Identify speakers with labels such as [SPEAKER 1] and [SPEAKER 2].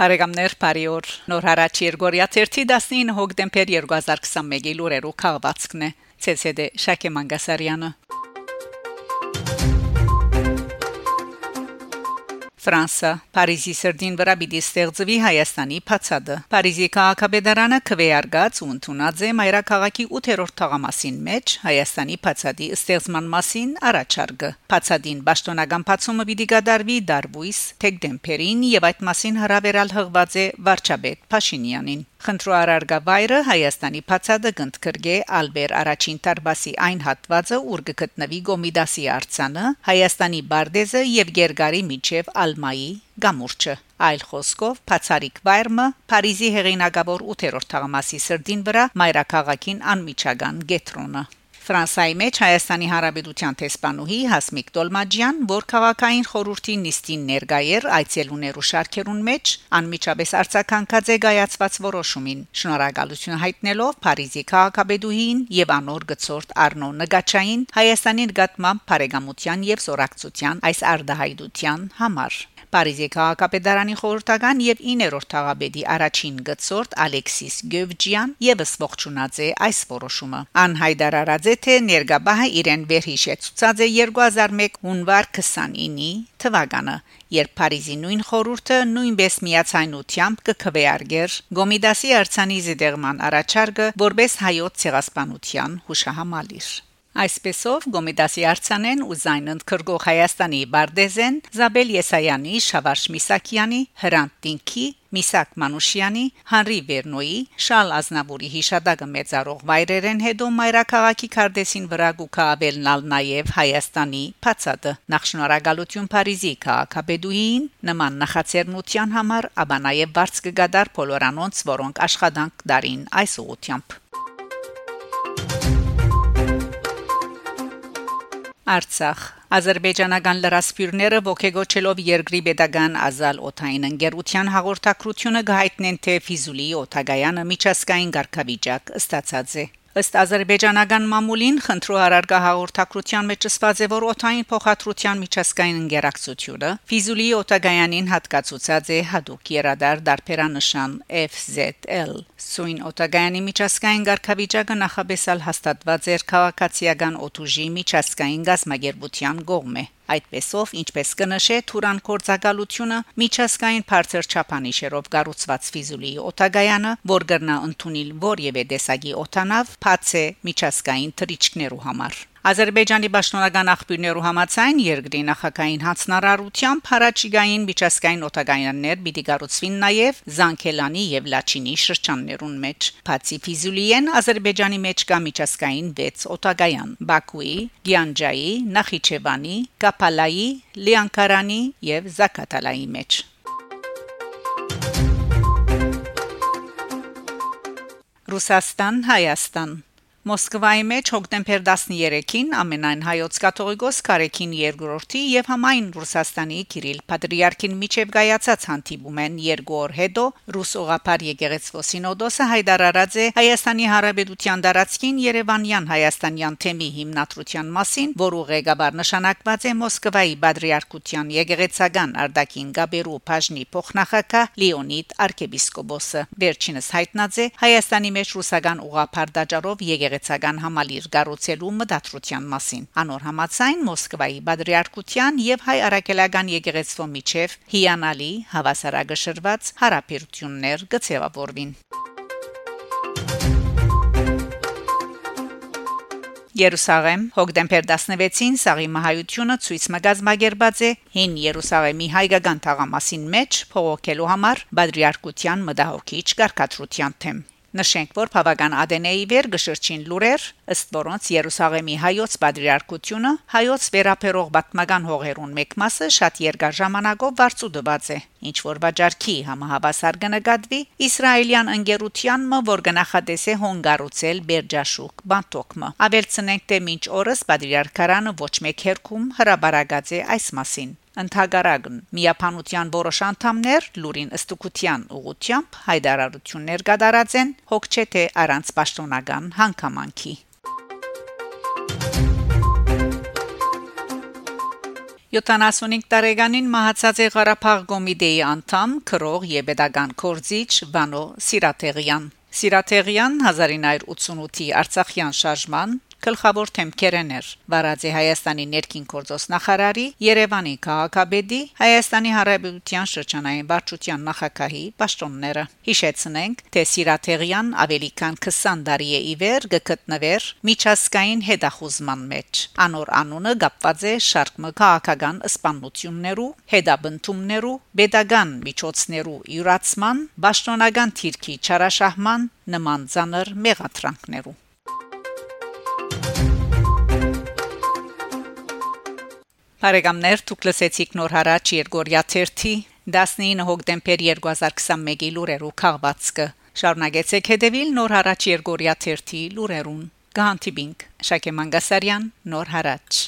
[SPEAKER 1] Բարեկամներ Փարիոր Նոր հարաճ Երգորիա 19 հոկտեմբեր 2021-ի լուրերով քաղվածքն է ՑՍԴ Շակե Մանգասարյանը Ֆրանսա Փարիզի սրդին վրա պիտի ստեղծվի Հայաստանի փածադը Փարիզի քաղաքապետարանը քվեարկած ու ընդունած է մայրաքաղաքի 8-րդ թաղամասին մեջ Հայաստանի փածադի ստեղծման մասին առաջարկը Փածադին պաշտոնական բացումը պիտի գդարվի Դարբույս Թեգդեմպերին եւ այդ մասին հրավերալ հղված է Վարչապետ Փաշինյանին Խնդրոարարգա վայրը Հայաստանի փածադը գտնկրգե Ալբեր առաջին տարբասի այն հատվածը ուր գտնվի Գոմիդասի արցանը Հայաստանի Բարդեզը եւ Գերգարի միջև Ալմայի գամուրջը այլ խոսքով Փացարիկ վայրը Փարիզի հեղինակավոր 8-րդ թաղամասի սրդին վրա մայրաքաղաքին անմիջական գետրոնը Ֆրանսայի մեջ Հայաստանի Հանրապետության տեսփանուհի Հասմիկ Տոլմաջյան, որ քաղաքային խորհրդի նիստին ներկայեր այցելուներու շարքերուն մեջ, անմիջապես արձականքած է գայացված որոշումին։ Շնորհակալություն հայտնելով Փարիզի քաղաքապետուհին եւ անոր գծորդ Արնո Նգաչային Հայաստանի նկատմամբ բարեկամության եւ սորակցության այս արդահայտության համար։ Փարիզի քաղաքապետարանի խորհրդական եւ 9-րդ թաղաբեդի առաջին գծորդ Ալեքսիս Գևջյան եւս ողջունած է այս որոշումը։ Անհայդար արած է թե ներգաբահը իրեն վերհիշեցուցած է 2001 հունվար 29-ի թվականը երբ Փարիզի նույն խորհուրդը նույնպես միացայնությամբ կքվեարկեր Գոմիդասի արցանի զդեղման առաջարկը որբես հայոց ցեղասպանության հուշահամալիր Այսպեսով Գոմիդասի արցանեն ու զայնընդ քրգող Հայաստանի Բարդեզեն Զաբել Եսայանի, Շավարշ Միսակյանի, Հրանտ Տինքի, Միսակ Մանուշյանի, Հանրի Վերնոյի, Շալ Ազնաբուրի հիշադակը մեծարող վայրերեն հետո Մայրաքաղաքի Կարդեսին վրա գուկաբելնալ նաև Հայաստանի փածադը նախշնորհակալություն Փարիզի քաղաքապետուհին նման նախաձեռնության համար, ապա նաև բարձ կգադար բոլորանոնց, որոնք աշխատանք դարին այս ուղությամբ Արցախ Ադրբեջանական լրասփյուռները ողեգոչելով երկրի pedagogan ազալ օթային ընկերության հաղորդակցությունը գահիտնեն թե Ֆիզուլի օթագայանը միջազգային ղարքավիճակ ստացած է Ըստ ազերբայջանական մամուլին խնդրու հարարգա հաղորդակցության մեջ ասված է որ օթային փոխադրության միջազգային ինտերակցիությունը Ֆիզուլի օտագայանին հատկացուցած է հadoop երադար դարբերանշան FZL Սույն օտագայանի միջազգային ղարքավիճակը նախաբեսալ հաստատված էր քաղաքացիական օթուժի միջազգային գազագերբության կողմէ Այդպեսով, ինչպես կնշե Թուրան կորցակալությունը միջազգային բարձր չափանիշերով կառուցված Ֆիզուլի օտագայանը, որ գրնա ընդունել որևէ տեսակի օտանավ, բաց է միջազգային թրիչքներու համար։ Ադրբեջանի պաշտոնական աղբյուրներու համաձայն երկրի նախագահային հանձնարարությամբ հարաճիգային միջազգային օտագայաններ պիտի կառուցվին նաև Զանգելանի եւ Լաչինի շրջաններուն մեջ։ Բացի Ֆիզուլիեն Ադրբեջանի մեջ կա միջազգային 6 օտագայան՝ Բաքուի, Գյանջայի, Նախիջևանի, Կապալայի, Լիանկարանի եւ Զակատալայի մեջ։ Ռուսաստան Հայաստան Մոսկվայի մեջ հոկտեմբեր 13-ին ամենայն հայոց կաթողիկոս Կարեկին II-ի եւ համայն Ռուսաստանի Կիրիլ Պատրիարքին միջև գայացած հանդիպում են երկու օր հետո ռուս ուղափար եկեղեցու սինոդոսը հայտարարած է Հայաստանի Հանրապետության դարածքին Երևանյան հայաստանյան թեմի հիմնադրության մասին, որը ղեկավար նշանակված է Մոսկվայի Պատրիարքության եկեղեցական Արտակին Գաբերու Փաժնի փոխնախագահ Լեոնիդ arczepiskopos-ը վերջինս հայտնած է Հայաստանի մեջ ռուսական ուղափար դաջարով եկեղեցի եկեղեցական համալիր գառուցելու մտադրության մասին։ Անոր համացայն Մոսկվայի Բադրիարքության եւ հայ արաքելական եկեղեցվո միջև հիանալի հավասարակշռված հարաբերություններ գծեվավորվին։ Երուսաղեմ հոկտեմբեր 16-ին Սաղի մահայությունը ցույց մգազմագերբած է հին Երուսաղեմի հայկական թաղամասին մեջ փողոքելու համար Բադրիարքության մտահոգիչ կարգադրության թեմ Նշենք, որ բավական ԱԴՆ-ի վեր գշրջին լուրեր, ըստ որոնց Երուսաղեմի հայոց պատրիարքությունը հայոց վերապերող բացմական հողերուն մեկ մասը շատ երկար ժամանակով վարձուդված է, ինչ որ վաճառքի համահավասար կնկատվի Իսրայելյան ընկերությանն, որ գնահատես է հոնգարուցել Բերջաշուկ բանտոկմը։ Ավելցնենք, թե մինչ օրս պատրիարքարանը ոչ մեկ հերքում հրաբարագած է այս մասին։ Ընթագարագն. Միապանության որոշ անդամներ լուրին ըստուկության ուղությամբ հայդարարություններ կատարած են հոգ չէ թե առանց պաշտոնական հանգամանքի 75 տարեկանին մահացած է Ղարաբաղ կոմիտեի անդամ քրող եւ pedagogan կորզիչ Վանո Սիրաթեղյան Սիրաթեղյան 1988-ի Արցախյան շարժման գլխավոր թեմքերն էր Վարաձի Հայաստանի ներքին գործոս նախարարի Երևանի քաղաքաբեդի Հայաստանի Հանրապետության շրջանային վարչության նախակահի պաշտոնները հիշեցնենք թե Սիրաթեղյան ավելի քան 20 տարի է իվեր գտնվեր միջազգային հետախուզման մեջ անոր անունը գապված է շարք մկահական սպանություններու հետաբնթումներու pedagogan միջոցներու յուրացման պաշտոնական թիրքի չարաշահման նման ցաներ մեղատրանքներու Բարեկամներ դուք լսեցիք նոր հարաճ Երգորիա 30 19 հոկտեմբեր 2021-ի լուրերով քաղվածքը շարունակեցեք հետևել նոր հարաճ Երգորիա 30 լուրերուն Գանտիբինգ Շակե Մանգասարյան նոր հարաճ